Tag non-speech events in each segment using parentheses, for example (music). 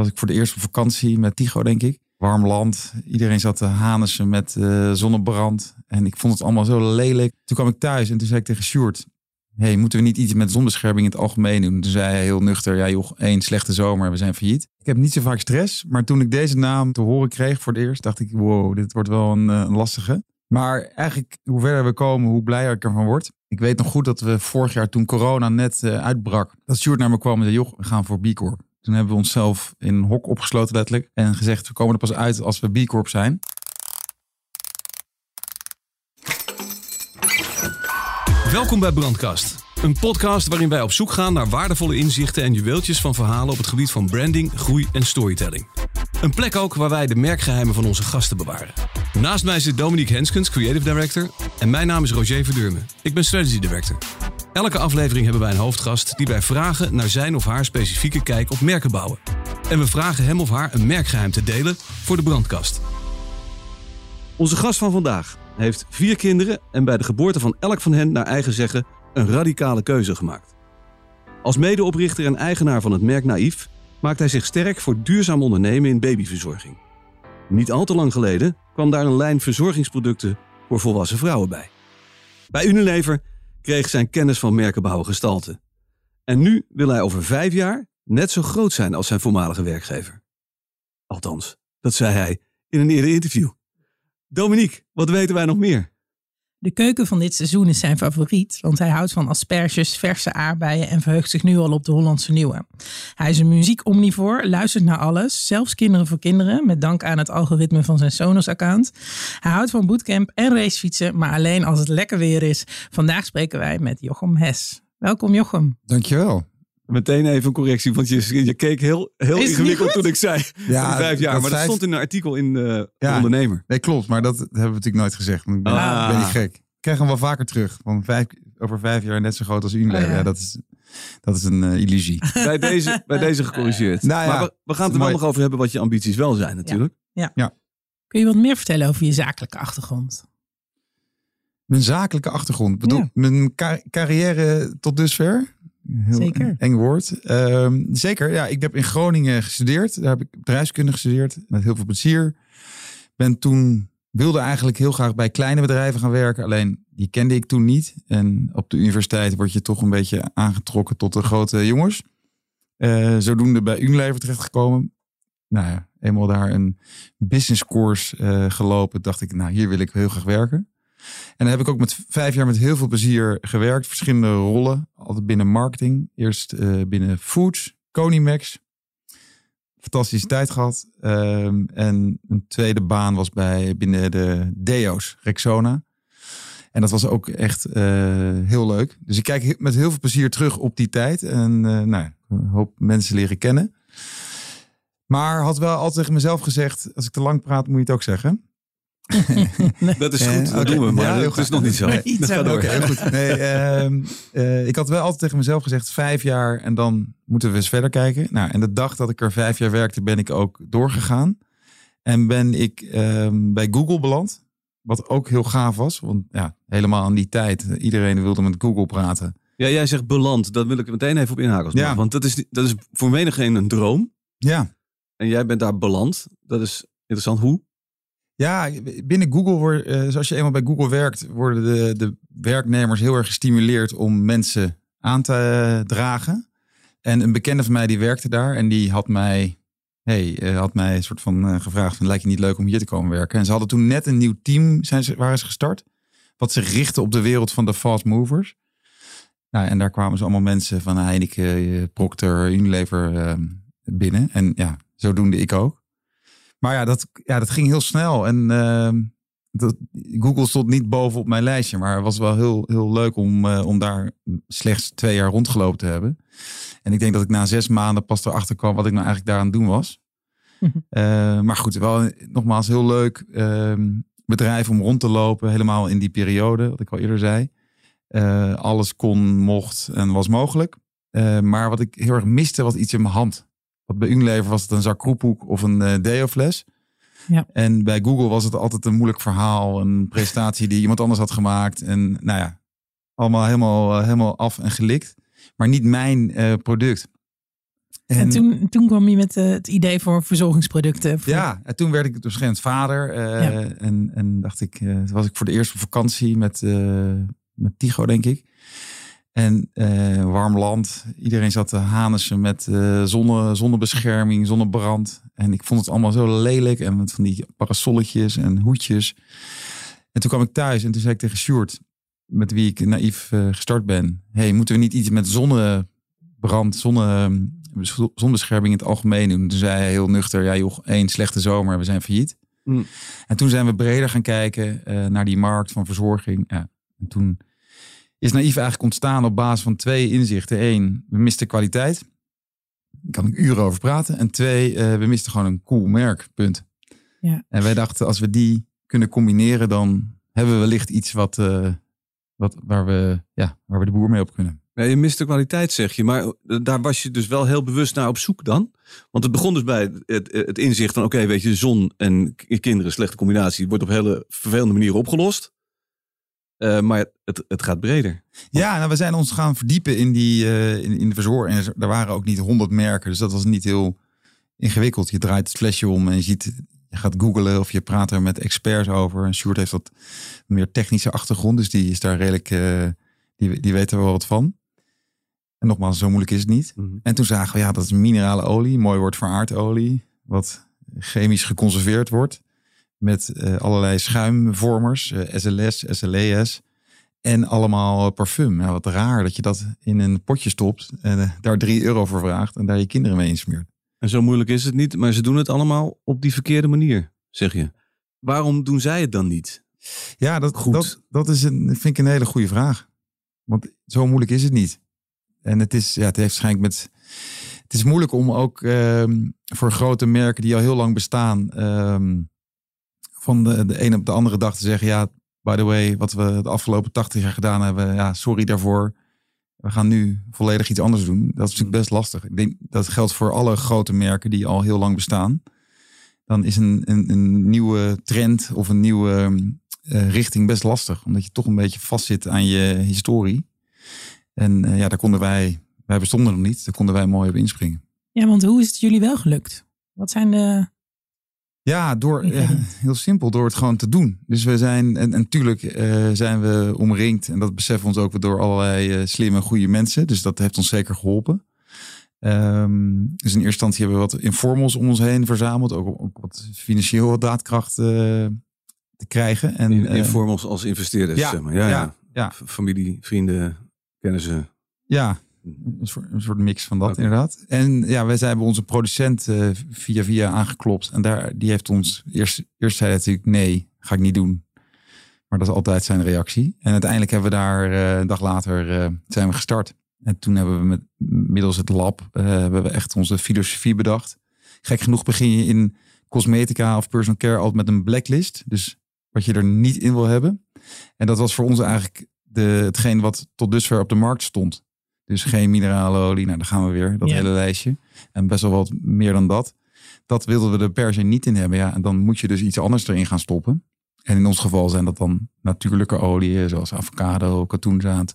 Was ik voor de eerste vakantie met Tigo, denk ik. Warm land. Iedereen zat te hanissen met uh, zonnebrand. En ik vond het allemaal zo lelijk. Toen kwam ik thuis en toen zei ik tegen Sjoerd... hey, moeten we niet iets met zonbescherming in het algemeen doen? Toen zei hij heel nuchter... Ja joh, één slechte zomer, we zijn failliet. Ik heb niet zo vaak stress. Maar toen ik deze naam te horen kreeg voor het eerst... dacht ik, wow, dit wordt wel een, een lastige. Maar eigenlijk, hoe verder we komen, hoe blijer ik ervan word. Ik weet nog goed dat we vorig jaar, toen corona net uh, uitbrak, dat Sjoerd naar me kwam en zei: Joh, we gaan voor B. Toen hebben we onszelf in een hok opgesloten, letterlijk. En gezegd: we komen er pas uit als we B Corp zijn. Welkom bij Brandkast. Een podcast waarin wij op zoek gaan naar waardevolle inzichten en juweeltjes van verhalen op het gebied van branding, groei en storytelling. Een plek ook waar wij de merkgeheimen van onze gasten bewaren. Naast mij zit Dominique Henskens, Creative Director. En mijn naam is Roger Verdurme. Ik ben Strategy Director. Elke aflevering hebben wij een hoofdgast die wij vragen naar zijn of haar specifieke kijk op merken bouwen. En we vragen hem of haar een merkgeheim te delen voor de brandkast. Onze gast van vandaag heeft vier kinderen en bij de geboorte van elk van hen naar eigen zeggen een radicale keuze gemaakt. Als medeoprichter en eigenaar van het merk Naïef maakt hij zich sterk voor duurzaam ondernemen in babyverzorging. Niet al te lang geleden kwam daar een lijn verzorgingsproducten voor volwassen vrouwen bij. Bij Unilever kreeg zijn kennis van merkenbouw gestalte. En nu wil hij over vijf jaar net zo groot zijn als zijn voormalige werkgever. Althans, dat zei hij in een eerder interview. Dominique, wat weten wij nog meer? De keuken van dit seizoen is zijn favoriet, want hij houdt van asperges, verse aardbeien en verheugt zich nu al op de Hollandse nieuwe. Hij is een muziekomnivoor, luistert naar alles, zelfs kinderen voor kinderen, met dank aan het algoritme van zijn Sonos-account. Hij houdt van bootcamp en racefietsen, maar alleen als het lekker weer is. Vandaag spreken wij met Jochem Hes. Welkom Jochem. Dankjewel. Meteen even een correctie, want je, je keek heel, heel ingewikkeld toen ik zei ja, (laughs) vijf jaar. Dat maar dat stond in een artikel in de ja, Ondernemer. Nee, klopt. Maar dat hebben we natuurlijk nooit gezegd. Ik ben, ah. ben niet gek. Ik krijg hem wel vaker terug. Van vijf, over vijf jaar net zo groot als Unilever. Oh, ja. dat, is, dat is een uh, illusie. (laughs) Bij deze, bij deze gecorrigeerd. Nou, maar we, we, gaan het er wel nog over hebben wat je ambities wel zijn natuurlijk. Ja. ja. Kun je wat meer vertellen over je zakelijke achtergrond? Mijn zakelijke achtergrond? Bedoel, mijn carrière tot dusver? Heel zeker. Eng woord. Ehm, zeker, ja. Ik heb in Groningen gestudeerd. Daar heb ik bedrijfskunde gestudeerd. Met heel veel plezier. Ben toen, wilde eigenlijk heel graag bij kleine bedrijven gaan werken. Alleen, die kende ik toen niet. En op de universiteit word je toch een beetje aangetrokken tot de grote jongens. Uh, zodoende bij Unilever terechtgekomen. Nou ja, eenmaal daar een business course uh, gelopen. Dacht ik, nou hier wil ik heel graag werken. En dan heb ik ook met vijf jaar met heel veel plezier gewerkt. Verschillende rollen. Altijd binnen marketing. Eerst uh, binnen foods, Conimax. Fantastische tijd gehad. Um, en een tweede baan was bij binnen de Deo's, Rexona. En dat was ook echt uh, heel leuk. Dus ik kijk met heel veel plezier terug op die tijd. En uh, nou, hoop mensen leren kennen. Maar had wel altijd tegen mezelf gezegd: als ik te lang praat, moet je het ook zeggen. (laughs) Dat is goed, dat doen we, maar ja, dat is nog niet zo. Nee, dat gaat ook. goed. Nee, uh, (laughs) uh, ik had wel altijd tegen mezelf gezegd, vijf jaar en dan moeten we eens verder kijken. Nou, en de dag dat ik er vijf jaar werkte, ben ik ook doorgegaan. En ben ik uh, bij Google beland. Wat ook heel gaaf was, want ja, helemaal aan die tijd, iedereen wilde met Google praten. Ja, jij zegt beland, dat wil ik meteen even op inhaken. Ja. Want dat is, dat is voor menigeen een droom. Ja. En jij bent daar beland. Dat is interessant. Hoe? Ja, binnen Google, wordt, uh, zoals je eenmaal bij Google werkt, worden de, de werknemers heel erg gestimuleerd om mensen aan te eh, dragen. En een bekende van mij die werkte daar en die had mij, hey, uh, had mij een soort van gevraagd: van, lijkt je niet leuk om hier te komen werken? En ze hadden toen net een nieuw team, zijn ze, waren ze gestart, wat zich richtte op de wereld van de fast movers. Nou, en daar kwamen ze allemaal mensen van Heineken, Procter, Unilever binnen. En ja, zo doende ik ook. Maar ja, dat, ja, dat ging heel snel. En uh, dat, Google stond niet boven op mijn lijstje. Maar het was wel heel, heel leuk om, uh, om daar slechts twee jaar rondgelopen te hebben. En ik denk dat ik na zes maanden pas erachter kwam wat ik nou eigenlijk daaraan doen was. uh, maar goed, wel nogmaals heel leuk ehm, bedrijf om rond te lopen. Helemaal in die periode, wat ik al eerder zei. Uh, alles kon, mocht en was mogelijk. maar wat ik heel erg miste, was iets in mijn hand. Want bij Unilever was het een zak kroephoek of een uh, deo-fles. Ja. En bij Google was het altijd een moeilijk verhaal. Een presentatie die iemand anders had gemaakt. En nou ja, allemaal helemaal, uh, helemaal af en gelikt. Maar niet mijn uh, product. En, toen, toen kwam je met eh, het idee voor verzorgingsproducten. Voor... Ja, en toen werd ik dus een vader. eh, Ja. en, en dacht ik, eh, toen was ik voor de eerste vakantie met, eh, met Tigo, denk ik. En eh, warm land. Iedereen zat te hanissen met eh, zonne, zonnebescherming, zonnebrand. En ik vond het allemaal zo lelijk. En met van die parasolletjes en hoedjes. En toen kwam ik thuis en toen zei ik tegen Sjoerd, met wie ik naïef eh, gestart ben. hey, moeten we niet iets met zonnebrand, zonne, zonnebescherming in het algemeen doen? Toen zei hij heel nuchter, ja joh, één slechte zomer, we zijn failliet. Mm. En toen zijn we breder gaan kijken naar die markt van verzorging. Ja. En toen is Naïef eigenlijk ontstaan op basis van twee inzichten. Eén, we misten kwaliteit. Daar kan ik uren over praten. En twee, eh, we misten gewoon een cool merk. Punt. Ja. En wij dachten, als we die kunnen combineren, dan hebben we wellicht iets wat, eh, wat, waar, we, ja, waar we de boer mee op kunnen. Ja, je mist de kwaliteit, zeg je. Maar eh, daar was je dus wel heel bewust naar op zoek dan? Want het begon dus bij het, het inzicht van... oké, weet je, zon en kinderen, slechte combinatie... wordt op hele vervelende manieren opgelost. Eh, maar het, het gaat breder. Ja, nou, we zijn ons gaan verdiepen in, die, eh, in, in de verzorging. En er waren ook niet honderd merken, dus dat was niet heel ingewikkeld. Je draait het flesje om en je ziet, je gaat googlen of je praat er met experts over. En Sjoerd heeft wat meer technische achtergrond, dus die is daar redelijk, eh, die, die weet er wel wat van. En nogmaals, zo moeilijk is het niet. En toen zagen we, ja, dat is minerale olie, mooi woord voor aardolie, wat chemisch geconserveerd wordt met eh, allerlei schuimvormers, eh, SLS, SLES en allemaal eh, parfum. Ja, wat raar dat je dat in een potje stopt en daar 3 euro voor vraagt en daar je kinderen mee insmeert. En zo moeilijk is het niet, maar ze doen het allemaal op die verkeerde manier, zeg je. Waarom doen zij het dan niet? Ja, dat, Goed. dat, dat is een, vind ik een hele goede vraag. Want zo moeilijk is het niet. En het is, ja, het heeft waarschijnlijk met. Het is moeilijk om ook ehm, voor grote merken die al heel lang bestaan, ehm, van de, de ene op de andere dag te zeggen: ja, by the way, wat we de afgelopen 80 jaar gedaan hebben, ja, sorry daarvoor. We gaan nu volledig iets anders doen. Dat is natuurlijk best lastig. Ik denk dat geldt voor alle grote merken die al heel lang bestaan. Dan is een, een, een nieuwe trend of een nieuwe eh, richting best lastig. Omdat je toch een beetje vastzit aan je historie. En eh, ja, daar konden wij, wij bestonden nog niet. Daar konden wij mooi op inspringen. Ja, want hoe is het jullie wel gelukt? Wat zijn de... Ja, door, (laughs) ja, heel simpel, door het gewoon te doen. Dus we zijn, en, natuurlijk eh, zijn we omringd, en dat beseffen we ons ook door allerlei eh, slimme, goede mensen. Dus dat heeft ons zeker geholpen. Ehm, dus in eerste instantie hebben we wat informals om ons heen verzameld. Ook, ook wat financieel wat daadkracht eh, te krijgen. En, In, eh, informals als investeerders, ja, zeg maar. Ja, ja. ja, ja. F- Familie, vrienden, kennissen. Ja, een soort, een soort mix van dat inderdaad. En ja, wij zijn bij onze producent eh, via via aangeklopt. En daar, die heeft ons eerst, eerst zei hij natuurlijk nee, ga ik niet doen. Maar dat is altijd zijn reactie. En uiteindelijk hebben we daar eh, een dag later eh, zijn we gestart. En toen hebben we met middels het lab hebben we echt onze filosofie bedacht. Gek genoeg begin je in cosmetica of personal care altijd met een blacklist. Dus wat je er niet in wil hebben. En dat was voor ons eigenlijk de, hetgeen wat tot dusver op de markt stond. Dus geen mineralolie. Nou, daar gaan we weer. Dat Ja. hele lijstje. En best wel wat meer dan dat. Dat wilden we er per se niet in hebben. Ja, en dan moet je dus iets anders erin gaan stoppen. En in ons geval zijn dat dan natuurlijke oliën, zoals avocado, katoenzaad.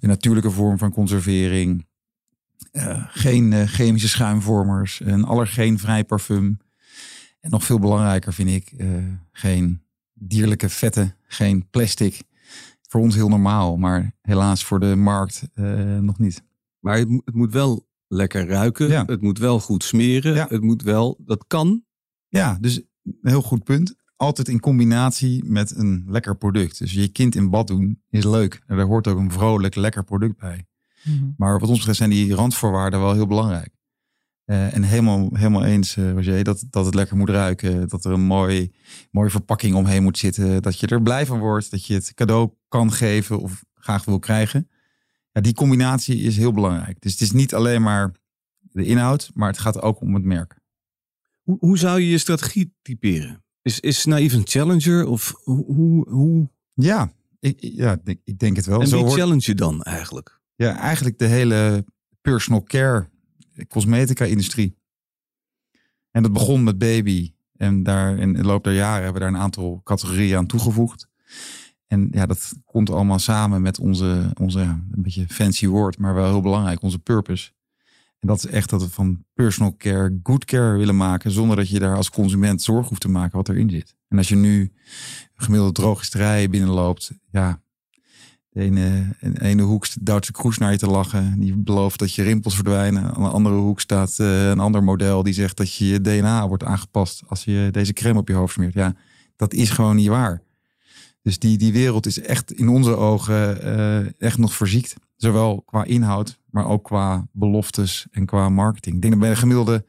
Een natuurlijke vorm van conservering. Eh, geen eh, chemische schuimvormers. Een allergeenvrij parfum. En nog veel belangrijker vind ik, eh, geen dierlijke vetten, geen plastic. Voor ons heel normaal, maar helaas voor de markt eh, nog niet. Maar het, moet- het moet wel lekker ruiken. Ja. Het moet wel goed smeren. Ja. Het moet wel, dat kan. Ja, dus een heel goed punt. Altijd in combinatie met een lekker product. Dus je kind in bad doen is leuk. En daar hoort ook een vrolijk, lekker product bij. Maar wat ons betreft zijn die randvoorwaarden wel heel belangrijk. Eh, en helemaal, helemaal eens, eh Roger, dat, dat het lekker moet ruiken. Dat er een mooi, mooie verpakking omheen moet zitten. Dat je er blij van wordt. Dat je het cadeau kan geven of graag wil krijgen. Ja, die combinatie is heel belangrijk. Dus het is niet alleen maar de inhoud, maar het gaat ook om het merk. Hoe, hoe zou je je strategie typeren? Is, is Naïef een challenger? Of hoe, hoe, Ja, ik, ja, ik denk- ik denk het wel. en Zo wie wordt- challenge je dan eigenlijk? Ja, eigenlijk de hele personal care cosmetica industrie. En dat begon met baby. En daar in de loop der jaren hebben we daar een aantal categorieën aan toegevoegd. En ja, dat komt allemaal samen met onze, onze een beetje fancy woord, maar wel heel belangrijk, onze purpose. En dat is echt dat we van personal care good care willen maken. Zonder dat je daar als consument zorg hoeft te maken wat erin zit. En als je nu gemiddeld drogisterij binnenloopt. Ja, de ene, de ene hoek Duitse kroes naar je te lachen. Die belooft dat je rimpels verdwijnen. Aan de andere hoek staat eh, een ander model die zegt dat je je DNA wordt aangepast als je deze crème op je hoofd smeert. Ja, dat is gewoon niet waar. Dus die, die wereld is echt in onze ogen eh, echt nog verziekt. Zowel qua inhoud, maar ook qua beloftes en qua marketing. Ik denk dat bij de gemiddelde,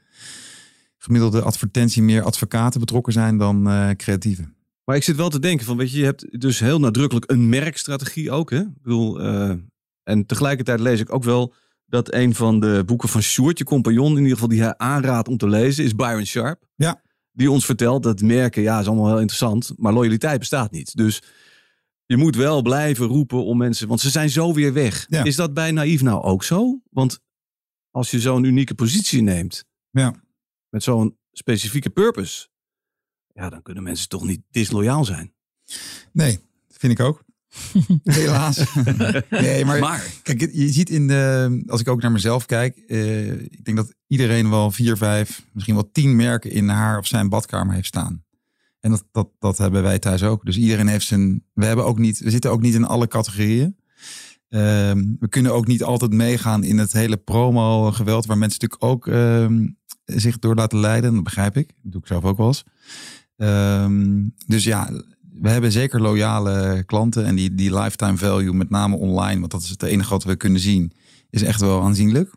gemiddelde advertentie meer advocaten betrokken zijn dan uh, creatieven. Maar ik zit wel te denken van, weet je, je hebt dus heel nadrukkelijk een merkstrategie ook. Hè? Ik bedoel, uh, en tegelijkertijd lees ik ook wel dat een van de boeken van Sjoerd, je compagnon, in ieder geval die hij aanraadt om te lezen, is Byron Sharp. Ja. Die ons vertelt dat merken, ja, is allemaal heel interessant, maar loyaliteit bestaat niet. Dus je moet wel blijven roepen om mensen, want ze zijn zo weer weg. Ja. Is dat bij Naïef nou ook zo? Want als je zo'n unieke positie neemt, Ja. met zo'n specifieke purpose, ja, dan kunnen mensen toch niet disloyaal zijn. Nee, vind ik ook. (laughs) Helaas. nee, maar, Maar, kijk, je ziet in de, als ik ook naar mezelf kijk, eh, ik denk dat iedereen wel vier, vijf, misschien wel tien merken in haar of zijn badkamer heeft staan. En dat, dat, dat hebben wij thuis ook. Dus iedereen heeft zijn. We hebben ook niet, we zitten ook niet in alle categorieën. Ehm, we kunnen ook niet altijd meegaan in het hele promo-geweld, waar mensen natuurlijk ook ehm, zich door laten leiden. Dat begrijp ik. Dat doe ik zelf ook wel eens. Ehm, dus ja, we hebben zeker loyale klanten. En die, die lifetime value, met name online, want dat is het enige wat we kunnen zien, is echt wel aanzienlijk.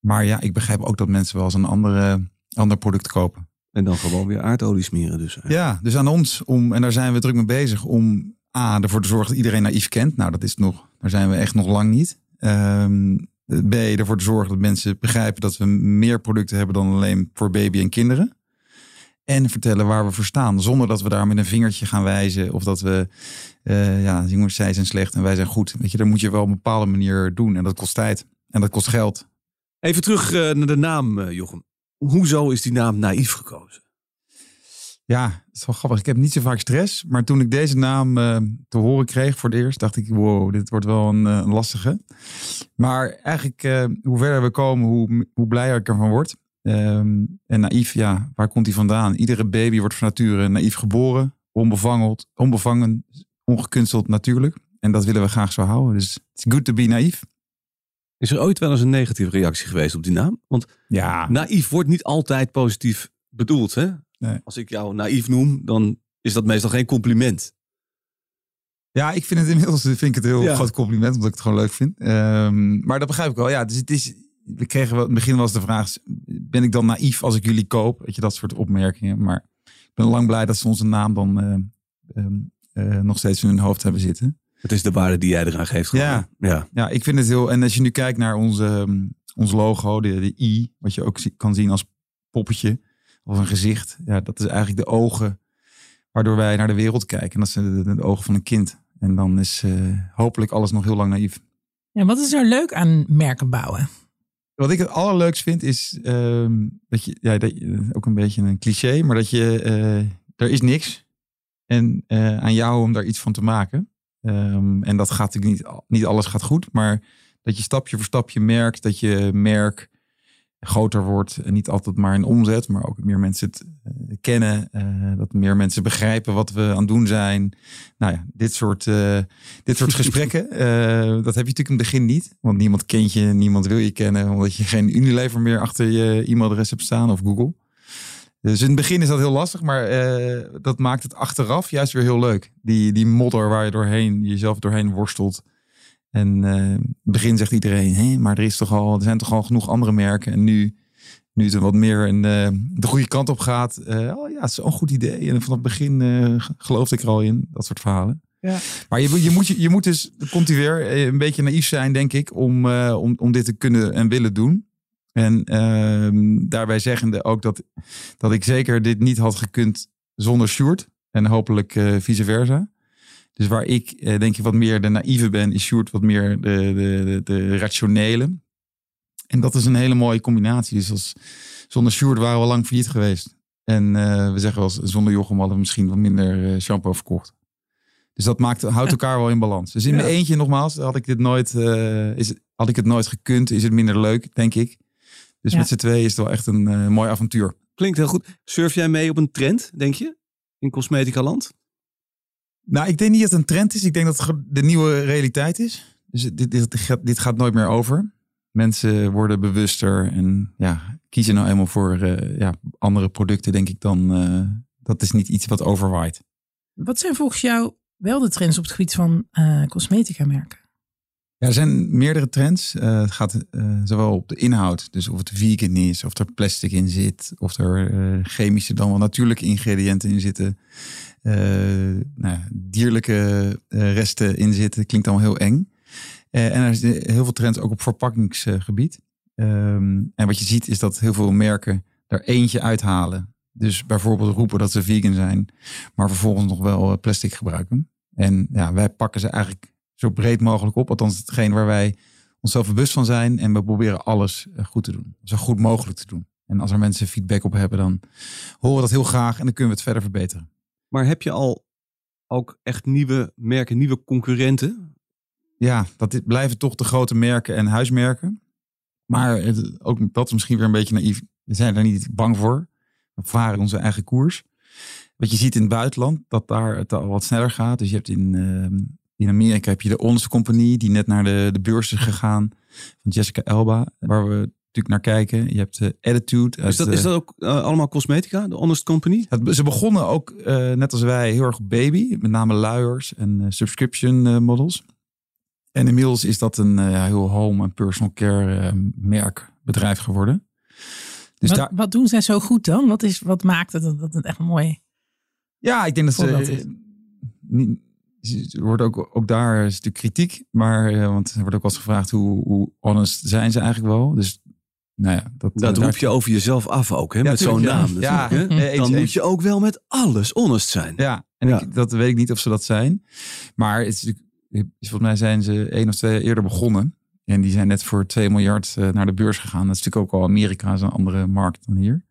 Maar ja, ik begrijp ook dat mensen wel eens een andere, ander product kopen. en dan gewoon weer aardolie smeren dus. Ja, dus aan ons om, en daar zijn we druk mee bezig, om A, ervoor te zorgen dat iedereen naïef kent. Nou, dat is nog, daar zijn we echt nog lang niet. Ehm, B, ervoor te zorgen dat mensen begrijpen dat we meer producten hebben dan alleen voor baby en kinderen. En vertellen waar we voor staan, zonder dat we daar met een vingertje gaan wijzen. Of dat we, eh, ja, jongens, zij zijn slecht en wij zijn goed. Weet je, dat moet je wel op een bepaalde manier doen. En dat kost tijd. En dat kost geld. Even terug eh, naar de naam, eh, Jochem. Hoezo is die naam naïef gekozen? Ja, het is wel grappig. Ik heb niet zo vaak stress. Maar toen ik deze naam te horen kreeg voor het eerst, dacht ik, wow, dit wordt wel een, een lastige. Maar eigenlijk, hoe verder we komen, hoe, hoe blijer ik ervan word. Ehm, en naïef, ja, waar komt hij vandaan? Iedere baby wordt van nature naïef geboren, onbevangeld, onbevangen, ongekunsteld natuurlijk. En dat willen we graag zo houden. Dus it's good to be naïef. Is er ooit wel eens een negatieve reactie geweest op die naam? Want Ja, naïef wordt niet altijd positief bedoeld. Hè? Nee. Als ik jou naïef noem, dan is dat meestal geen compliment. Ja, ik vind het inmiddels vind ik het een heel Ja. groot compliment, omdat ik het gewoon leuk vind. Ehm, maar dat begrijp ik wel. Ja, dus het is. We kregen wel, in het begin was de vraag: ben ik dan naïef als ik jullie koop? Weet je, dat soort opmerkingen. Maar ik ben lang blij dat ze onze naam dan eh, ehm, eh, nog steeds in hun hoofd hebben zitten. Het is de waarde die jij eraan geeft. gewoon. Ja. ja. Ja, ik vind het heel. En als je nu kijkt naar onze, ehm, ons logo, de, de I, wat je ook zie- kan zien als poppetje of een gezicht. Ja, dat is eigenlijk de ogen waardoor wij naar de wereld kijken. En dat zijn de, de ogen van een kind. En dan is eh, hopelijk alles nog heel lang naïef. Ja, wat is er leuk aan merken bouwen? Wat ik het allerleukst vind is ehm, dat je, ja, dat ook een beetje een cliché, maar dat je, eh, er is niks. En eh, aan jou om daar iets van te maken. Ehm, en dat gaat natuurlijk niet, niet alles gaat goed, maar dat je stapje voor stapje merkt dat je merk groter wordt. En niet altijd maar in omzet, maar ook meer mensen het eh, kennen. eh, dat meer mensen begrijpen wat we aan het doen zijn. Nou ja, dit soort, eh, dit soort (laughs) gesprekken. dat heb je natuurlijk in het begin niet. Want niemand kent je, niemand wil je kennen. Omdat je geen Unilever meer achter je e-mailadres hebt staan of Google. Dus in het begin is dat heel lastig, maar dat maakt het achteraf juist weer heel leuk. Die, die modder waar je doorheen, jezelf doorheen worstelt. En in het begin zegt iedereen, hé, maar er, is toch al, er zijn toch al genoeg andere merken. En nu, nu het er wat meer een, eh, de goede kant op gaat. eh, oh ja, het is zo'n goed idee. En vanaf het begin eh, geloofde ik er al in. Dat soort verhalen. Ja. Maar je, moet- je, moet, je, je moet dus, komt hij weer, een beetje naïef zijn, denk ik, om, om, om dit te kunnen en willen doen. En ehm, daarbij zeggende ook dat, dat ik zeker dit niet had gekund zonder Sjoerd. En hopelijk vice versa. Dus waar ik eh, denk ik wat meer de naïeve ben, is Sjoerd wat meer de, de, de, rationele. En dat is een hele mooie combinatie. Dus als, zonder Sjoerd waren we lang failliet geweest. En eh, we zeggen wel eens, zonder Jochem hadden we misschien wat minder eh, shampoo verkocht. Dus dat maakt, houdt (laughs) elkaar wel in balans. Dus in mijn eentje nogmaals, had ik dit nooit, is, had ik het nooit gekund, is het minder leuk, denk ik. Dus Ja. met z'n tweeën is het wel echt een mooi avontuur. Klinkt heel goed. Surf jij mee op een trend, denk je? In cosmetica land? Nou, ik denk niet dat het een trend is. Ik denk dat het de nieuwe realiteit is. Dus dit, dit, gaat- dit gaat nooit meer over. Mensen worden bewuster en ja, kiezen nou eenmaal voor eh, ja, andere producten, denk ik dan. eh, dat is niet iets wat overwaait. Wat zijn volgens jou wel de trends op het gebied van eh cosmetica merken? Ja, er zijn meerdere trends. Het gaat zowel op de inhoud, dus of het vegan is, of er plastic in zit, of er chemische dan wel natuurlijke ingrediënten in zitten, nou ja, dierlijke eh, resten in zitten. Klinkt allemaal heel eng. Eh, en er is heel veel trends ook op verpakkingsgebied. Ehm, en wat je ziet is dat heel veel merken er eentje uithalen. Dus bijvoorbeeld roepen dat ze vegan zijn, maar vervolgens nog wel eh, plastic gebruiken. En ja, wij pakken ze eigenlijk zo breed mogelijk op. Althans, hetgeen waar wij onszelf bewust van zijn. En we proberen alles eh, goed te doen. Zo goed mogelijk te doen. En als er mensen feedback op hebben, dan horen we dat heel graag. En dan kunnen we het verder verbeteren. Maar heb je al ook echt nieuwe merken, nieuwe concurrenten? Ja, dat dit blijven toch de grote merken en huismerken. Maar ook dat is misschien weer een beetje naïef. We zijn er niet bang voor. We varen onze eigen koers. Wat je ziet in het buitenland, dat daar het al wat sneller gaat. Dus je hebt in, ehm, in Amerika heb je de Honest Company, die net naar de, de beurs is gegaan. Van Jessica Elba, waar we natuurlijk naar kijken. Je hebt de Attitude. Is dat, eh, is dat ook eh, allemaal cosmetica, de Honest Company? het- ze begonnen ook, eh, net als wij, heel erg op baby. Met name luiers en eh, subscription eh, models. En inmiddels is dat een eh, heel home en personal care eh, merk bedrijf geworden. Dus wat, daar, wat doen zij zo goed dan? Wat, is, wat maakt het dat dat het echt mooi ja, ik denk dat ze... Eh, niet- Er wordt ook, ook daar is natuurlijk kritiek. Maar, eh, want er wordt ook wel eens gevraagd hoe, hoe honest zijn ze eigenlijk wel. Dus nou ja, dat, Dat daar- roep je over jezelf af ook, hè? Ja, met zo'n ja. naam Ja, (laughs) Dan moet je ook wel met alles honest zijn. Ja, en. Ik, dat weet ik niet of ze dat zijn. Maar het is, natuurlijk- volgens mij zijn ze één of twee eerder begonnen. En die zijn net voor 2 miljard eh, naar de beurs gegaan. Dat is natuurlijk ook al Amerika, is een andere markt dan hier.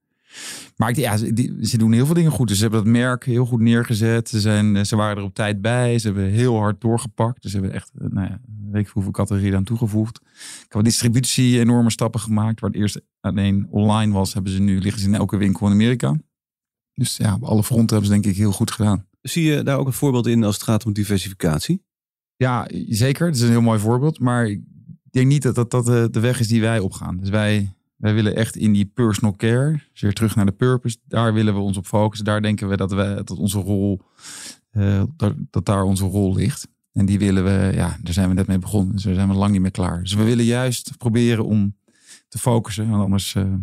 Maar ja, ze, die, ze doen heel veel dingen goed. Dus ze hebben dat merk heel goed neergezet. Ze, zijn, eh, ze waren er op tijd bij. Ze hebben heel hard doorgepakt. Dus ze hebben echt, eh, nou ja, weet ik hoeveel categorieën aan toegevoegd. Qua distributie enorme stappen gemaakt. Waar het eerst alleen online was, hebben ze nu, liggen ze in elke winkel in Amerika. Dus ja, op alle fronten hebben ze denk ik heel goed gedaan. Zie je daar ook een voorbeeld in als het gaat om diversificatie? Ja, zeker. Het is een heel mooi voorbeeld. Maar ik denk niet dat dat, dat de, de weg is die wij opgaan. Dus wij, wij willen echt in die personal care, dus weer terug naar de purpose. Daar willen we ons op focussen. Daar denken we dat, we, dat onze rol, eh, dat, dat daar onze rol ligt. En die willen we, ja, daar zijn we net mee begonnen. Dus daar zijn we lang niet meer klaar. Dus we willen juist proberen om te focussen. Want anders eh,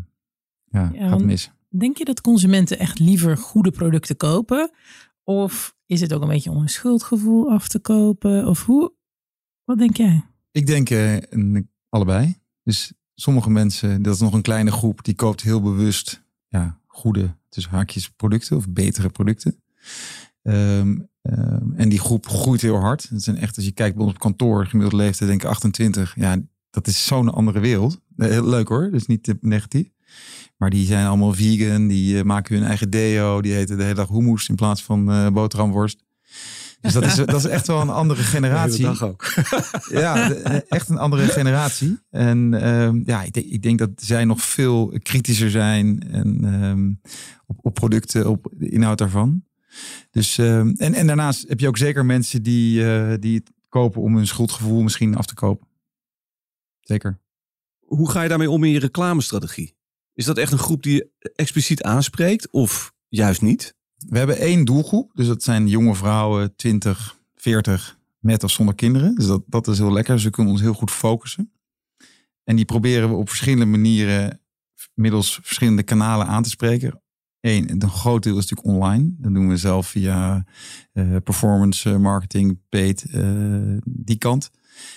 ja, gaat het mis. Denk je dat consumenten echt liever goede producten kopen? Of is het ook een beetje om een schuldgevoel af te kopen? Of hoe? Wat denk jij? Ik denk eh, allebei. Dus sommige mensen, dat is nog een kleine groep, die koopt heel bewust ja, goede, tussen haakjes, producten of betere producten. Ehm, ehm, en die groep groeit heel hard. Dat zijn echt, als je kijkt bij ons op kantoor, gemiddelde leeftijd denk ik 28. Ja, dat is zo'n andere wereld. Eh, Heel leuk hoor, dus niet eh, negatief. Maar die zijn allemaal vegan, die eh, maken hun eigen deo, die eten de hele dag hummus in plaats van eh, boterhamworst. Dus dat is, dat is echt wel een andere (laughs) generatie. ook. (laughs) Ja, de- echt een andere generatie. En ehm, ja, ik denk, ik denk dat zij nog veel kritischer zijn en, op, op producten, op de inhoud daarvan. Dus, ehm, en, en daarnaast heb je ook zeker mensen die, eh, die het kopen om hun schuldgevoel misschien af te kopen. Zeker. Hoe ga je daarmee om in je reclamestrategie? Is dat echt een groep die je expliciet aanspreekt of juist niet? We hebben één doelgroep, dus dat zijn jonge vrouwen, 20, 40, met of zonder kinderen. Dus dat, dat is heel lekker. Dus we kunnen ons heel goed focussen. En die proberen we op verschillende manieren, middels verschillende kanalen aan te spreken. Eén, een groot deel is natuurlijk online. Dat doen we zelf via eh, performance eh, marketing, paid, eh, die kant.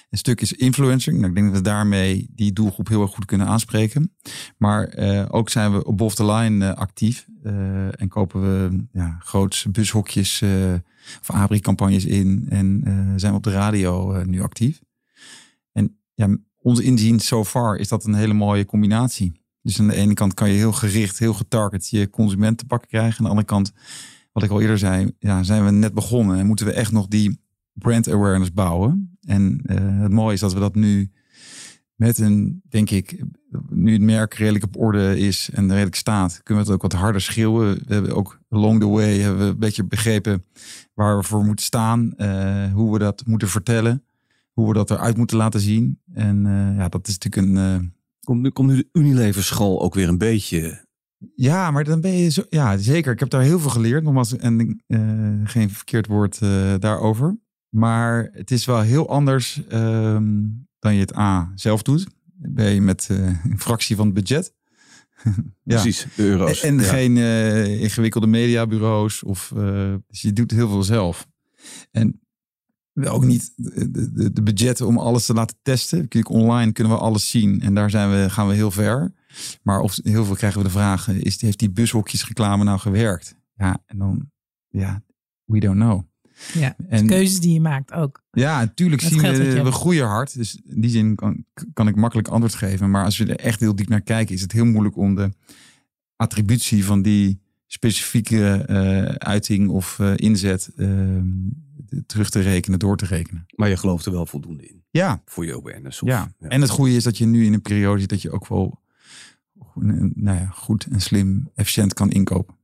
Een stuk is influencing. Nou, ik denk dat we daarmee die doelgroep heel erg goed kunnen aanspreken. Maar ook zijn we above the line actief. en kopen we ja, grootse bushokjes of abri-campagnes in. En zijn we op de radio nu actief. En ja, onze inzien so far is dat een hele mooie combinatie. Dus aan de ene kant kan je heel gericht, heel getarget je consument te pakken krijgen. Aan de andere kant, wat ik al eerder zei, ja, zijn we net begonnen. En moeten we echt nog die brand awareness bouwen. En eh, het mooie is dat we dat nu met een, denk ik, nu het merk redelijk op orde is en redelijk staat, kunnen we het ook wat harder schreeuwen. We hebben ook along the way hebben we een beetje begrepen waar we voor moeten staan, uh, hoe we dat moeten vertellen, hoe we dat eruit moeten laten zien. En uh, ja, dat is natuurlijk een. Komt, nu, komt nu de Unilever school ook weer een beetje ja, maar dan ben je zo. Ja, zeker. Ik heb daar heel veel geleerd. Nogmaals, en uh, geen verkeerd woord uh, daarover. Maar het is wel heel anders um, dan je het A zelf doet. Ben je met uh, een fractie van het budget. (laughs) ja. Precies, de euro's. En, en ja. geen ingewikkelde mediabureaus. Of, dus je doet heel veel zelf. En ook niet de, de, de, budgetten om alles te laten testen. Kijk, online kunnen we alles zien. En daar zijn we, gaan we heel ver. Maar of, heel veel krijgen we de vraag, is, heeft die bushokjesreclame nou gewerkt? Ja, en dan, ja, we don't know. Ja, en, keuzes die je maakt ook. Ja, natuurlijk zien we, we groeien hard. Dus in die zin kan, kan ik makkelijk antwoord geven. Maar als we er echt heel diep naar kijken, is het heel moeilijk om de attributie van die specifieke uh, uiting of uh, inzet uh, terug te rekenen, door te rekenen. Maar je gelooft er wel voldoende in. Ja. Voor je awareness. Ja. ja. En het goede is dat je nu in een periode zit dat je ook wel nou ja, goed en slim, efficiënt kan inkopen.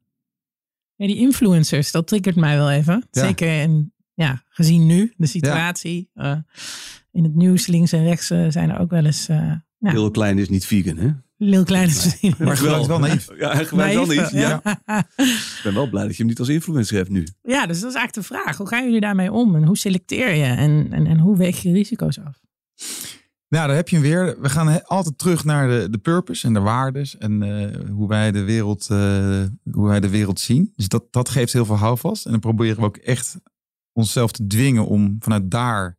Ja, die influencers, dat triggert mij wel even. Ja. Zeker in, ja, gezien nu de situatie. Ja. Uh, in het nieuws links en rechts uh, zijn er ook wel eens... Uh, nou, Heel klein is niet vegan, hè? Heel klein is nee. Maar gebruikt wel naïef. Ja, wel naïef. Ja. Ik ben wel blij dat je hem niet als influencer hebt nu. Ja, dus dat is eigenlijk de vraag. Hoe gaan jullie daarmee om? En hoe selecteer je? En, en, en hoe weeg je risico's af? Nou, daar heb je hem weer. We gaan altijd terug naar de, de purpose en de waardes en uh, hoe, wij de wereld, uh, hoe wij de wereld zien. Dus dat, dat geeft heel veel houvast. En dan proberen we ook echt onszelf te dwingen om vanuit daar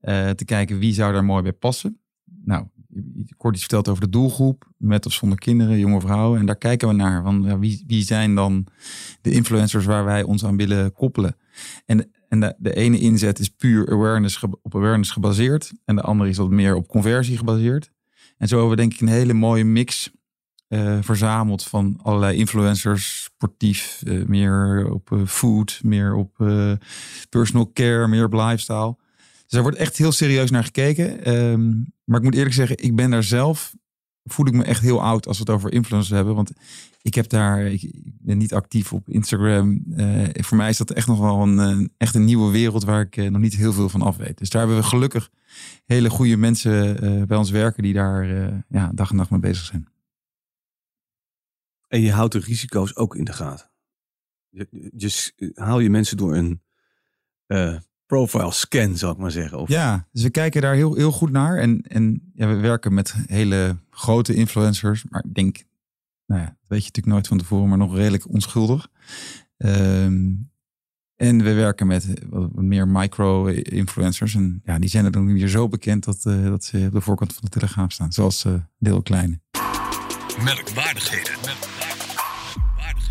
uh, te kijken wie zou daar mooi bij passen. Nou, kort iets verteld over de doelgroep, met of zonder kinderen, jonge vrouwen. En daar kijken we naar. Ja, wie, wie zijn dan de influencers waar wij ons aan willen koppelen? En en de, ene inzet is puur awareness, op awareness gebaseerd. En de andere is wat meer op conversie gebaseerd. En zo hebben we denk ik een hele mooie mix uh, verzameld van allerlei influencers. Sportief, uh, meer op uh, food, meer op personal care, meer op lifestyle. Dus wordt echt heel serieus naar gekeken. Um, maar ik moet eerlijk zeggen, ik ben daar zelf voel ik me echt heel oud als we het over influencers hebben. Want ik heb daar, ik, ben niet actief op Instagram. Uh, voor mij is dat echt nog wel een, echt een nieuwe wereld waar ik uh, nog niet heel veel van af weet. Dus daar hebben we gelukkig hele goede mensen bij ons werken die daar ja, dag en nacht mee bezig zijn. En je houdt de risico's ook in de gaten. Je, je haal je mensen door een profile scan, zal ik maar zeggen. Of... Ja, dus we kijken daar heel, heel goed naar. En, en ja, we werken met hele grote influencers. Maar ik denk, nou ja, dat weet je natuurlijk nooit van tevoren, maar nog redelijk onschuldig. Um, en we werken met wat meer micro-influencers. En ja, die zijn er dan weer zo bekend dat, uh, dat ze op de voorkant van de telegraaf staan. Zoals uh, de heel kleine. Merkwaardigheden.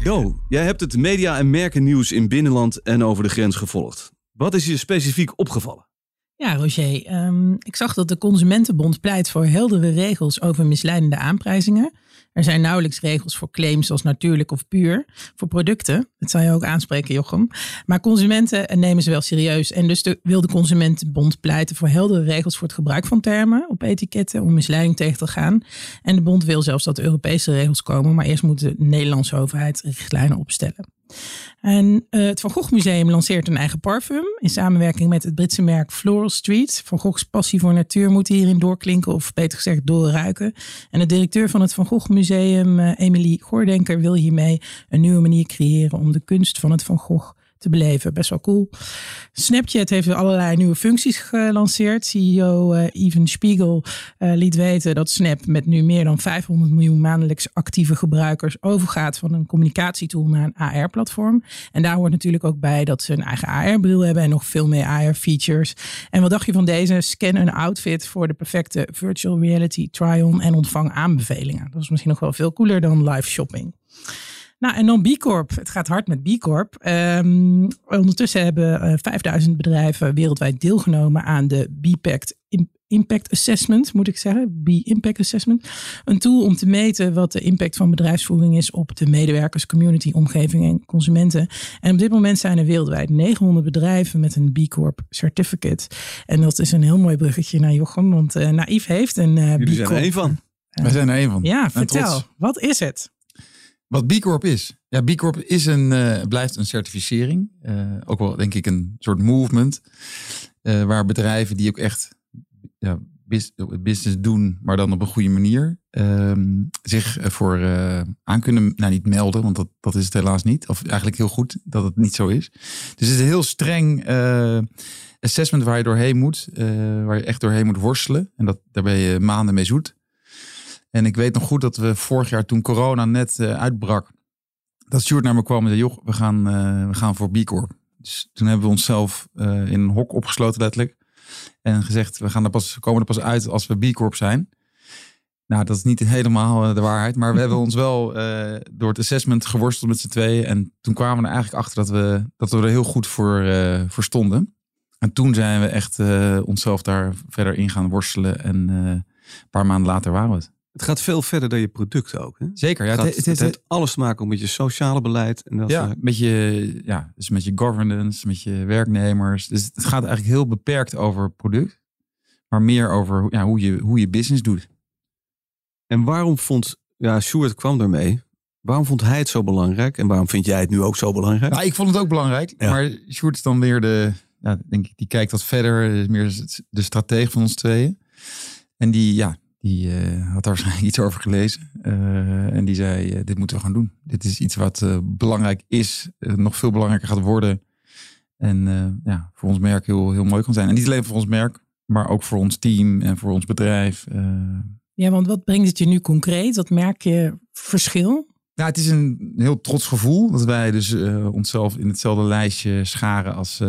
Jo, jij hebt het media- en merkennieuws in binnenland en over de grens gevolgd. Wat is je specifiek opgevallen? Ja, Roger. Um, ik zag dat de Consumentenbond pleit voor heldere regels over misleidende aanprijzingen. Er zijn nauwelijks regels voor claims zoals natuurlijk of puur. Voor producten, dat zal je ook aanspreken, Jochem. Maar consumenten nemen ze wel serieus. En dus de, wil de Consumentenbond pleiten voor heldere regels voor het gebruik van termen op etiketten om misleiding tegen te gaan. En de bond wil zelfs dat Europese regels komen, maar eerst moet de Nederlandse overheid richtlijnen opstellen. En uh, het Van Gogh Museum lanceert een eigen parfum in samenwerking met het Britse merk Floral Street. Van Goghs passie voor natuur moet hierin doorklinken, of beter gezegd doorruiken. En de directeur van het Van Gogh Museum, uh, Emily Goordenker, wil hiermee een nieuwe manier creëren om de kunst van het Van Gogh te beleven. Best wel cool. Snapchat heeft allerlei nieuwe functies gelanceerd. CEO uh, Even Spiegel uh, liet weten dat Snap met nu meer dan 500 miljoen maandelijks actieve gebruikers overgaat van een communicatietool naar een AR-platform. En daar hoort natuurlijk ook bij dat ze een eigen AR-bril hebben en nog veel meer AR-features. En wat dacht je van deze? Scan een outfit voor de perfecte virtual reality try-on en ontvang aanbevelingen. Dat is misschien nog wel veel cooler dan live shopping. Nou, en dan B Corp. Het gaat hard met B Corp. Ehm, ondertussen hebben uh, 5000 bedrijven wereldwijd deelgenomen aan de B-Pact Impact Assessment, moet ik zeggen. B-Impact Assessment. Een tool om te meten wat de impact van bedrijfsvoering is op de medewerkers, community, omgeving en consumenten. En op dit moment zijn er wereldwijd 900 bedrijven met een B Corp certificate. En dat is een heel mooi bruggetje naar Jochem, want uh, Naïef heeft een uh, Jullie zijn er één van. Wij zijn er één van. Ja, vertel. Wat is het? Wat B Corp is. Ja, B Corp is een, uh, blijft een certificering. Uh, ook wel denk ik een soort movement. Uh, waar bedrijven die ook echt ja, business doen, maar dan op een goede manier, ehm, zich voor aan kunnen, nou niet melden, want dat, dat is het helaas niet. Of eigenlijk heel goed dat het niet zo is. Dus het is een heel streng assessment waar je doorheen moet, waar je echt doorheen moet worstelen. En dat, daar ben je maanden mee zoet. En ik weet nog goed dat we vorig jaar, toen corona net uh, uitbrak, dat Stuart naar me kwam en zei: Joh, we gaan, uh, we gaan voor B. Dus toen hebben we onszelf uh, in een hok opgesloten, letterlijk. En gezegd: we gaan er pas, komen er pas uit als we B zijn. Nou, dat is niet helemaal de waarheid. Maar we hebben ons wel door het assessment geworsteld met z'n tweeën. En toen kwamen we er eigenlijk achter dat we, dat we er heel goed voor, voor stonden. En toen zijn we echt onszelf daar verder in gaan worstelen. En een paar maanden later waren we het. Het gaat veel verder dan je product ook. Hè? Zeker. Ja, het, het, gaat, het, het heeft alles te maken met je sociale beleid. En dat ja, met je, ja, dus met je governance, met je werknemers. Dus het gaat eigenlijk heel beperkt over product. Maar meer over ja, hoe, je, hoe je business doet. En waarom vond, ja, Sjoerd kwam ermee. Waarom vond hij het zo belangrijk? En waarom vind jij het nu ook zo belangrijk? Nou, ik vond het ook belangrijk. Ja. Maar Sjoerd is dan weer de, ja, denk ik, die kijkt wat verder. Meer de stratege van ons tweeën. En die, ja, die uh, had daar waarschijnlijk (laughs) iets over gelezen. Uh, en die zei, uh, dit moeten we gaan doen. Dit is iets wat belangrijk is, nog veel belangrijker gaat worden. En ja, voor ons merk heel, heel mooi kan zijn. En niet alleen voor ons merk, maar ook voor ons team en voor ons bedrijf. Ja, want wat brengt het je nu concreet? Wat merk je verschil? Ja, het is een heel trots gevoel dat wij dus onszelf in hetzelfde lijstje scharen als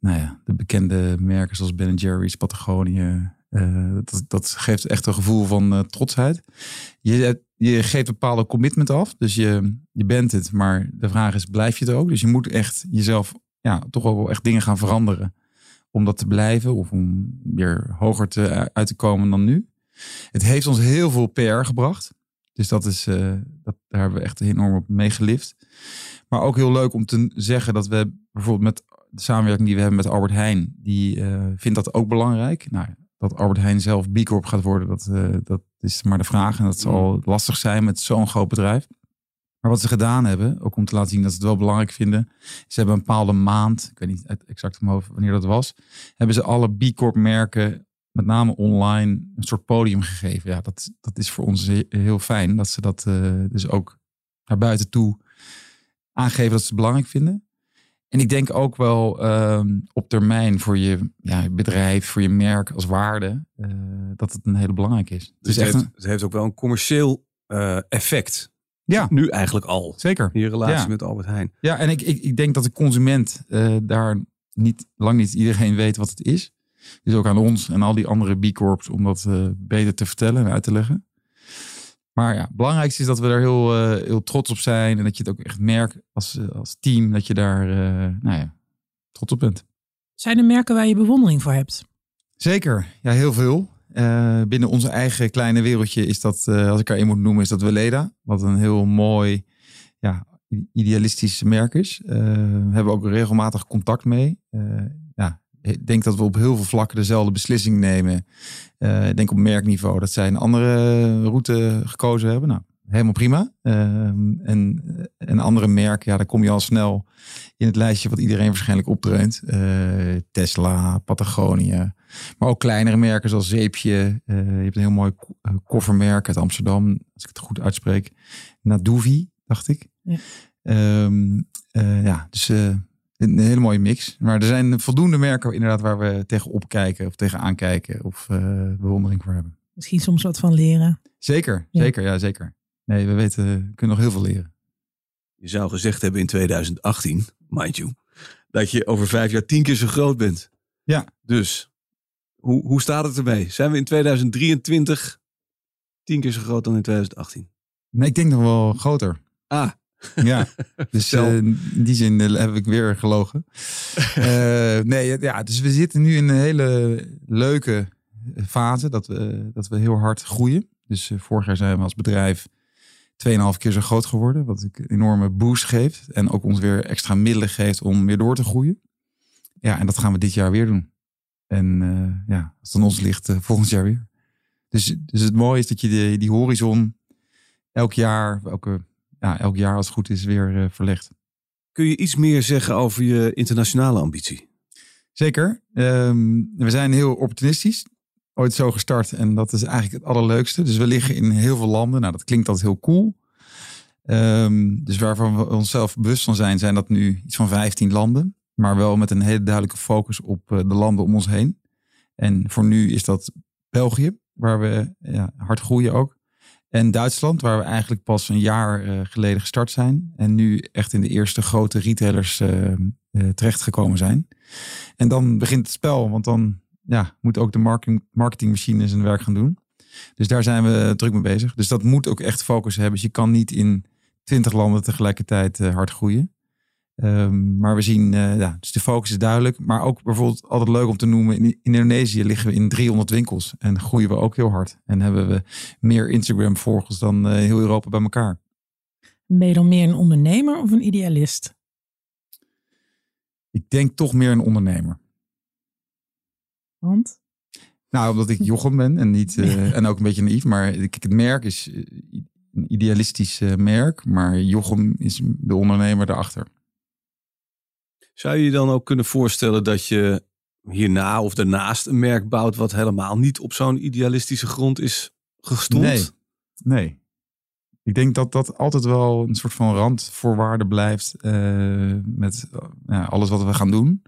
nou ja, de bekende merken zoals Ben Jerry's, Patagonië, uh, dat, dat, geeft echt een gevoel van uh, trotsheid. Je, je geeft bepaalde commitment af. Dus je, je bent het, maar de vraag is, blijf je het ook? Dus je moet echt jezelf ja, toch wel echt dingen gaan veranderen. Om dat te blijven of om weer hoger te, uit te komen dan nu. Het heeft ons heel veel PR gebracht. Dus dat is, dat, daar hebben we echt enorm op meegelift. Maar ook heel leuk om te zeggen dat we bijvoorbeeld met de samenwerking die we hebben met Albert Heijn, die vindt dat ook belangrijk. Nou, dat Albert Heijn zelf B Corp gaat worden, dat, uh, dat is maar de vraag. En dat zal lastig zijn met zo'n groot bedrijf. Maar wat ze gedaan hebben, ook om te laten zien dat ze het wel belangrijk vinden. Ze hebben een bepaalde maand, ik weet niet exact hoofd wanneer dat was. Hebben ze alle B Corp merken, met name online, een soort podium gegeven. Ja, dat, dat is voor ons heel fijn. Dat ze dat uh, dus ook naar buiten toe aangeven dat ze het belangrijk vinden. En ik denk ook wel um, op termijn voor je ja, bedrijf, voor je merk als waarde, uh, dat het een hele belangrijk is. Dus het, heeft, een... het heeft ook wel een commercieel uh, effect. Ja. Nu eigenlijk al. Zeker. In je relatie ja. met Albert Heijn. Ja, en ik, ik, ik denk dat de consument uh, daar niet, lang niet iedereen (laughs) weet wat het is. Dus ook aan ons en al die andere B Corps om dat beter te vertellen en uit te leggen. Maar ja, het belangrijkste is dat we er heel, uh, heel trots op zijn. En dat je het ook echt merkt als, als team. Dat je daar uh, nou ja, trots op bent. Zijn er merken waar je bewondering voor hebt? Zeker, ja, heel veel. Uh, binnen onze eigen kleine wereldje is dat, als ik er één moet noemen, is dat Weleda. Wat een heel mooi, ja, idealistisch merk is. we hebben ook regelmatig contact mee. Ik denk dat we op heel veel vlakken dezelfde beslissing nemen. Uh, ik denk op merkniveau dat zij een andere route gekozen hebben. Nou, helemaal prima. Uh, en een andere merk, ja, daar kom je al snel in het lijstje wat iedereen waarschijnlijk opdreunt. Uh, Tesla, Patagonia. Maar ook kleinere merken zoals Zeepje. je hebt een heel mooi koffermerk uit Amsterdam, als ik het goed uitspreek. Naduvi, dacht ik. Ja, um, ja dus een hele mooie mix. Maar er zijn voldoende merken inderdaad waar we tegen opkijken of tegen aankijken of uh, bewondering voor hebben. Misschien soms wat van leren. Zeker, ja. zeker, ja zeker. Nee, we weten, we kunnen nog heel veel leren. Je zou gezegd hebben in 2018, mind you, dat je over vijf jaar tien keer zo groot bent. Ja. Dus, hoe, hoe staat het ermee? Zijn we in 2023 tien keer zo groot dan in 2018? Nee, ik denk nog wel groter. Ah, Ja, (laughs) dus eh, in die zin eh, heb ik weer gelogen. (laughs) Eh, nee, ja, dus we zitten nu in een hele leuke fase dat we, dat we heel hard groeien. Dus vorig jaar zijn we als bedrijf 2,5 keer zo groot geworden. Wat een enorme boost geeft. En ook ons weer extra middelen geeft om weer door te groeien. Ja, en dat gaan we dit jaar weer doen. En ja, als het aan ons ligt, volgend jaar weer. Dus, dus het mooie is dat je die, die horizon elk jaar, elke, ja, elk jaar als het goed is, weer eh, verlegt. kun je iets meer zeggen over je internationale ambitie? Zeker. Ehm, we zijn heel opportunistisch. Ooit zo gestart en dat is eigenlijk het allerleukste. Dus we liggen in heel veel landen. Nou, dat klinkt altijd heel cool. Ehm, dus waarvan we onszelf bewust van zijn, zijn dat nu iets van 15 landen. Maar wel met een hele duidelijke focus op eh, de landen om ons heen. En voor nu is dat België, waar we ja, hard groeien ook. En Duitsland, waar we eigenlijk pas een jaar eh, geleden gestart zijn. En nu echt in de eerste grote retailers eh eh, terechtgekomen zijn. En dan begint het spel, want dan ja, moet ook de marketing, marketingmachine zijn werk gaan doen. Dus daar zijn we druk mee bezig. Dus dat moet ook echt focus hebben. Dus je kan niet in twintig landen tegelijkertijd hard groeien. Ehm, maar we zien, eh, ja, dus de focus is duidelijk. Maar ook bijvoorbeeld altijd leuk om te noemen. In Indonesië liggen we in 300 winkels. En groeien we ook heel hard. En hebben we meer Instagram-volgers dan eh, heel Europa bij elkaar. Ben je dan meer een ondernemer of een idealist? Ik denk toch meer een ondernemer. Want? Nou, omdat ik Jochem ben en, niet, (laughs) eh, en ook een beetje naïef. Maar ik, het merk is een idealistisch merk. Maar Jochem is de ondernemer daarachter. Zou je je dan ook kunnen voorstellen dat je hierna of daarnaast een merk bouwt wat helemaal niet op zo'n idealistische grond is gestoeld? Nee. Nee. Ik denk dat dat altijd wel een soort van randvoorwaarde blijft eh, met eh, alles wat we gaan doen.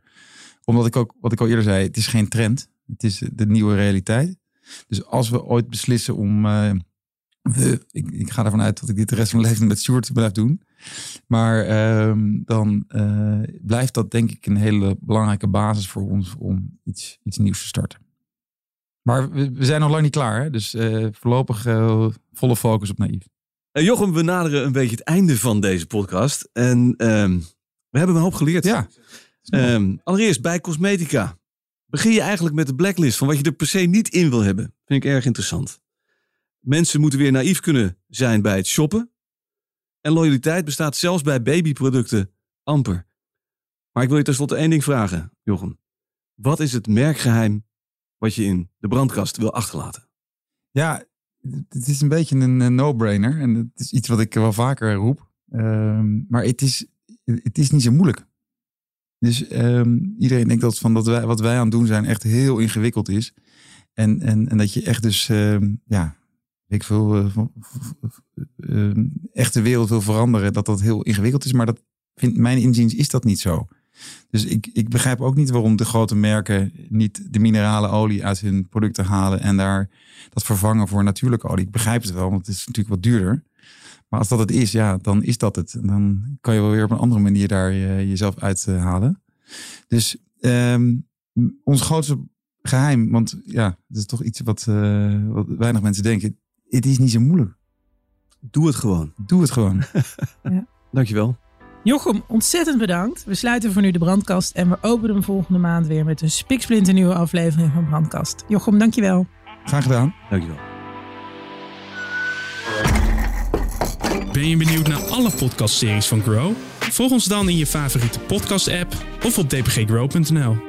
Omdat ik ook, wat ik al eerder zei, het is geen trend. Het is de nieuwe realiteit. Dus als we ooit beslissen om... eh, ik, ik ga ervan uit dat ik dit de rest van mijn leven met Stuart blijf doen. Maar ehm, dan eh, blijft dat denk ik een hele belangrijke basis voor ons om iets, iets nieuws te starten. Maar we, we zijn nog lang niet klaar. Hè? Dus eh, voorlopig eh, volle focus op naïef. Jochem, we naderen een beetje het einde van deze podcast. En ehm, we hebben een hoop geleerd. Ja. Ehm, allereerst bij cosmetica. Begin je eigenlijk met de blacklist van wat je er per se niet in wil hebben. Vind ik erg interessant. Mensen moeten weer naïef kunnen zijn bij het shoppen. En loyaliteit bestaat zelfs bij babyproducten amper. Maar ik wil je tenslotte één ding vragen, Jochem. Wat is het merkgeheim wat je in de brandkast wil achterlaten? Ja, het is een beetje een no-brainer. En het is iets wat ik wel vaker roep. Ehm, maar het is, het is niet zo moeilijk. Dus ehm, iedereen denkt dat, van dat wij, wat wij aan het doen zijn echt heel ingewikkeld is. En, en, en dat je echt dus, ehm, ja, ik veel, eh, van- ehm, echt de wereld wil veranderen. Dat dat heel ingewikkeld is. Maar dat vindt mijn inziens is dat niet zo. Dus ik, ik begrijp ook niet waarom de grote merken niet de minerale olie uit hun producten halen en daar dat vervangen voor natuurlijke olie. Ik begrijp het wel, want het is natuurlijk wat duurder. Maar als dat het is, ja, dan is dat het. En dan kan je wel weer op een andere manier daar eh, jezelf uithalen. Dus ehm, ons grootste geheim, want ja, het is toch iets wat, eh, wat weinig mensen denken. Het is niet zo moeilijk. Doe het gewoon. Doe het gewoon. (laughs) Dankjewel. Jochem, ontzettend bedankt. We sluiten voor nu de brandkast en we openen hem volgende maand weer met een spiksplinternieuwe aflevering van Brandkast. Jochem, dankjewel. Graag gedaan. Dankjewel. Ben je benieuwd naar alle podcastseries van Grow? Volg ons dan in je favoriete podcast-app of op dpggrow.nl.